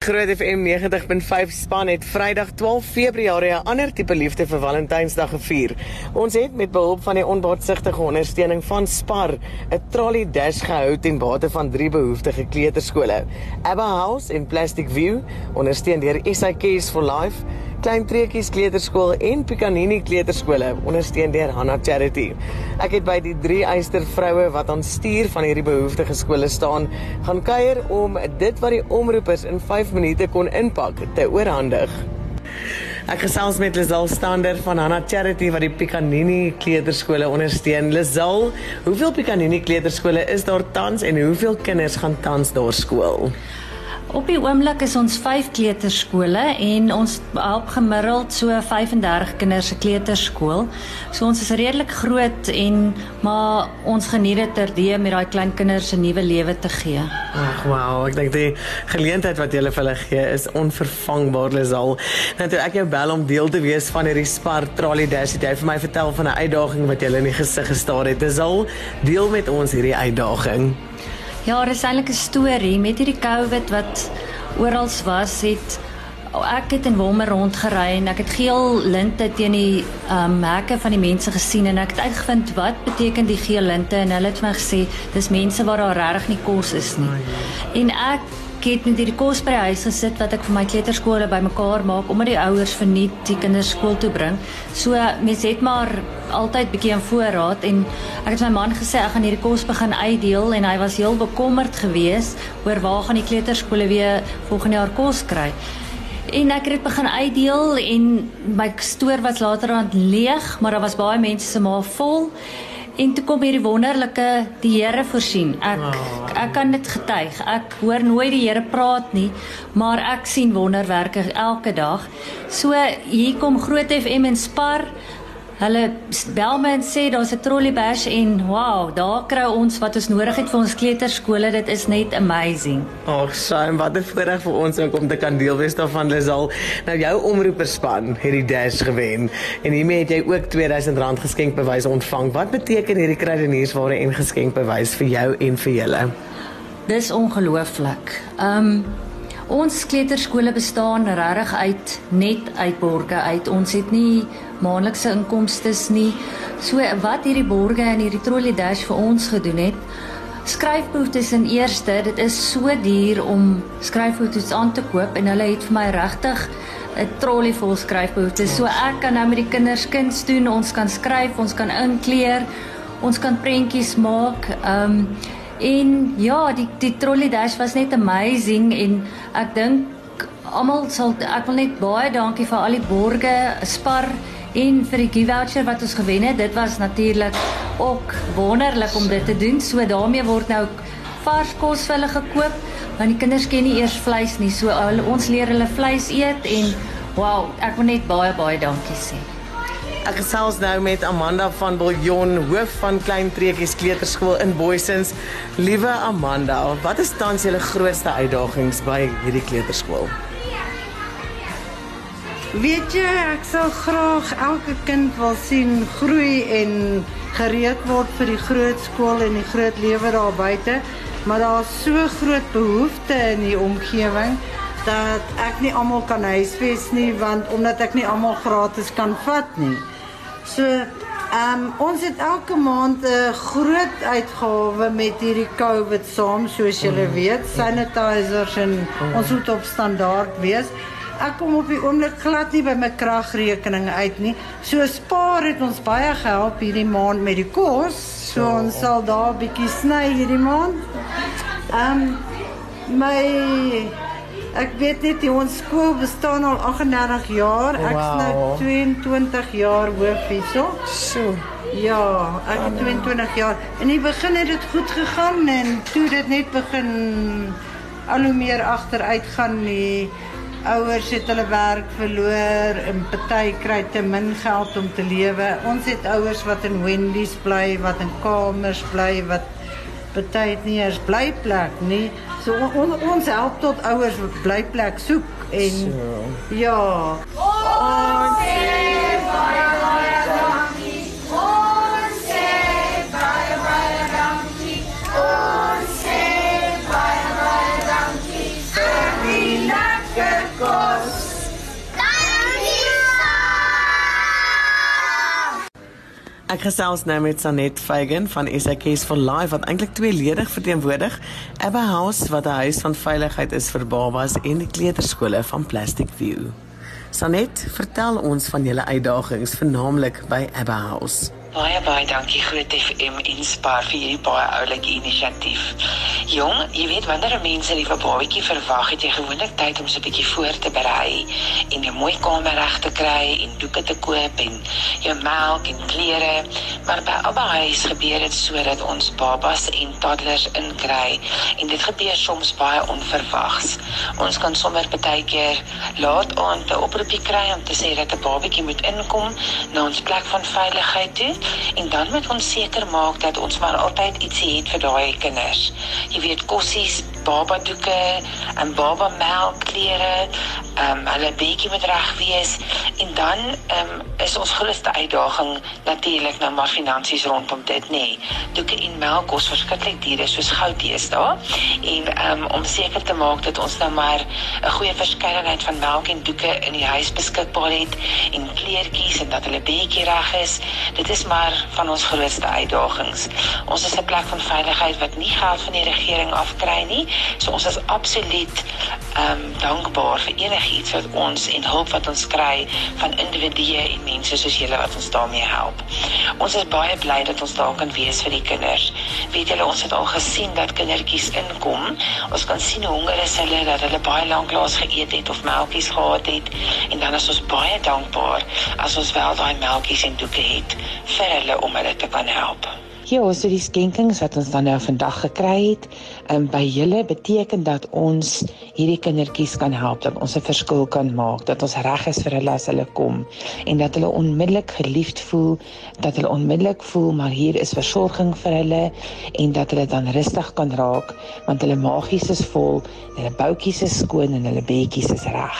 Groot FM 90.5 span het Vrydag 12 Februarie 'n ander tipe liefde vir Valentynsdag gevier. Ons het met behulp van die onbaatsigtige ondersteuning van Spar 'n trolley dash gehou ten bate van drie behoeftige kleuterskole. Abba House en Plastic View, ondersteun deur SIKs for Life Klein Treetjies Kleuterskool en Picanini Kleuterskole ondersteun deur Hanna Charity. Ek het by die drie eyster vroue wat aan stuur van hierdie behoeftige skole staan, gaan kuier om dit wat die omroepers in 5 minute kon inpak te oorhandig. Ek gesels met Lizal Stander van Hanna Charity wat die Picanini Kleuterskole ondersteun. Lizal, hoeveel Picanini Kleuterskole is daar tans en hoeveel kinders gaan tans daar skool? Op die oomblik is ons 5 kleuterskole en ons help gemiddeld so 35 kinders se kleuterskool. So ons is redelik groot en maar ons geniet dit terdee met daai klein kinders 'n nuwe lewe te gee. Ag wow, ek dink die geleentheid wat jy vir hulle gee is onvervangbaar lesal. Nou toe ek jou bel om deel te wees van hierdie Spar Trolley Dash, jy vir my vertel van 'n uitdaging wat jy in die gesig gestaar het. Dis al deel met ons hierdie uitdaging. Ja, dis eintlik 'n storie met hierdie COVID wat oral was, het ek het in Wolmer rondgery en ek het geel linte teen die um, hekke van die mense gesien en ek het uitgevind wat beteken die geel linte en hulle het my gesê dis mense waar daar regtig nie kos is nie. En ek ek het net hierdie kos by die huis gesit wat ek vir my kleuterskole bymekaar maak omdat die ouers verniet die kinders skool toe bring. So mense het maar altyd bietjie in voorraad en ek het my man gesê ek gaan hierdie kos begin uitdeel en hy was heel bekommerd geweest oor waar gaan die kleuterskole weer volgende jaar kos kry. En ek het dit begin uitdeel en my stoor was later aan leeg, maar daar was baie mense se maag vol. En toe kom hierdie wonderlike die Here voorsien. Ek oh. ek kan dit getuig. Ek hoor nooit die Here praat nie, maar ek sien wonderwerke elke dag. So hier kom Groot FM en Spar Hulle bel my en sê daar's 'n trolley bash en wow, daar kry ons wat ons nodig het vir ons kleuterskole. Dit is net amazing. Ag, Shaim, wat 'n voorreg vir ons om te kan deel wees daarvan. Lisal, nou jou omroeperspan het die dash gewen en hiermee het jy ook R2000 geskenkbewyse ontvang. Wat beteken hierdie krediniersware en geskenkbewys vir jou en vir julle? Dis ongelooflik. Um Ons kleuterskole bestaan regtig uit net uit borge uit. Ons het nie maandelikse inkomste nie. So wat hierdie borge en hierdie trolley dash vir ons gedoen het. Skryfboetes in eerste, dit is so duur om skryfboetes aan te koop en hulle het vir my regtig 'n trolley vol skryfboetes. So ek kan nou met die kinders kuns doen. Ons kan skryf, ons kan inkleer, ons kan prentjies maak. Ehm um, En ja, die die trolley dash was net amazing en ek dink almal sal ek wil net baie dankie vir al die borge, spar en vir die voucher wat ons gewen het. Dit was natuurlik ook wonderlik om dit te doen. So daarmee word nou vars kos vir hulle gekoop want die kinders ken nie eers vleis nie. So ons leer hulle vleis eet en wow, ek wil net baie baie dankie sê. Ek gesels nou met Amanda van Billjon, hoof van Klein Treetjies Kleuterskool in Booysens. Liewe Amanda, wat is tans julle grootste uitdagings by hierdie kleuterskool? Weet jy, ek sou graag elke kind wil sien groei en gereed word vir die groot skool en die groot lewe daar buite, maar daar's so groot behoeftes in die omgewing dat ek nie almal kan huisves nie want omdat ek nie almal gratis kan vat nie. So, ehm um, ons het elke maand 'n groot uitgawe met hierdie COVID saam, soos julle mm. weet, sanitizers en mm. ons moet op standaard wees. Ek kom op die oomblik glad nie by my kragrekening uit nie. So spaar het ons baie gehelp hierdie maand met die kos. So ons sal daar 'n bietjie sny hierdie maand. Ehm um, my Ek weet net die ons skool bestaan al 38 jaar. Ek is nou 22 jaar hoof hierso. So. Ja, ek het 22 jaar. In die begin het dit goed gegaan en toe dit net begin al hoe meer agteruit gaan nie. Ouers het hulle werk verloor en party kry te min geld om te lewe. Ons het ouers wat in Wendy's bly, wat in kamers bly, wat party nie eens blyplek nie. So on, ons help tot ouers wat blyplek soek en so. ja. Ons sê baie baie Ek gesels nou met Sanet Fagan van SAKS for Life wat eintlik tweeledig verteenwoordig. Abba House wat 'n huis van veiligheid is vir babas en die kleuterskole van Plastic View. Sanet, vertel ons van julle uitdagings vernaamlik by Abba House. Baie baie dankie Groot FM Inspire vir hierdie baie oulike inisiatief. Jong, jy weet wanneer 'n mens 'n nuwe babatjie verwag, het jy gewoonlik tyd om so 'n bietjie voor te berei en 'n mooi kamer reg te kry en doeke te koop en jou melk en klere. Maar by Abba Huis gebeur dit sodat ons babas en toddlers inkry en dit gebeur soms baie onverwags. Ons kan sommer baie keer laat aand 'n oproepie kry om te sê dat 'n babatjie moet inkom na ons plek van veiligheid toe en dan moet ons seker maak dat ons maar altyd ietsie het vir daai kinders. Jy weet kossies, baba doeke, en baba melk, klere, ehm um, hulle bietjie moet reg wees en dan ehm um, is ons grootste uitdaging natuurlik nou maar finansies rondom dit nê. Nee. Doeke en melk kos verskriklik duur, soos goud is daar. En ehm um, om seker te maak dat ons nou maar 'n goeie verskeidenheid van melk en doeke in die huis beskikbaar het en kleertjies en dat hulle bietjie reg is. Dit is maar van ons grootste uitdagings. Ons is 'n plek van veiligheid wat nie geld van die regering afkry nie. So ons is absoluut ehm um, dankbaar vir enigiets wat ons en hulp wat ons kry van individue en mense soos julle wat ons daarmee help. Ons is baie bly dat ons daar kan wees vir die kinders. Weet julle ons het al gesien dat kindertjies inkom. Ons kan sien hoe honger is hulle dat hulle baie lank laas geëet het of melktjies gehad het en dan is ons baie dankbaar as ons wel daai melktjies en doeke het vir hulle om hulle te kan help. Ja, so die skenkings wat ons dan nou vandag gekry het, um, by julle beteken dat ons hierdie kindertjies kan help, dat ons 'n verskil kan maak, dat ons reg is vir hulle as hulle kom en dat hulle onmiddellik geliefd voel, dat hulle onmiddellik voel maar hier is versorging vir hulle en dat hulle dan rustig kan raak want hulle magies is vol, hulle boutjies is skoon en hulle beetjies is reg.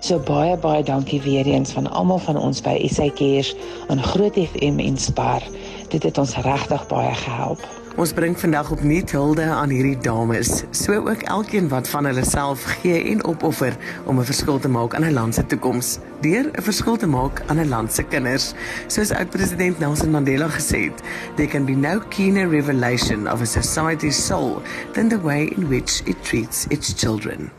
So baie baie dankie weer eens van almal van ons by SAKers aan Groot FM Inspire. Dit het ons regtig baie gehelp. Ons bring vandag opnuut hulde aan hierdie dames, so ook elkeen wat van hulle self gee en opoffer om 'n verskil te maak aan 'n land se toekoms, deur 'n verskil te maak aan 'n land se kinders. Soos oud-president Nelson Mandela gesê het, there can be no keener revelation of a society's soul than the way in which it treats its children.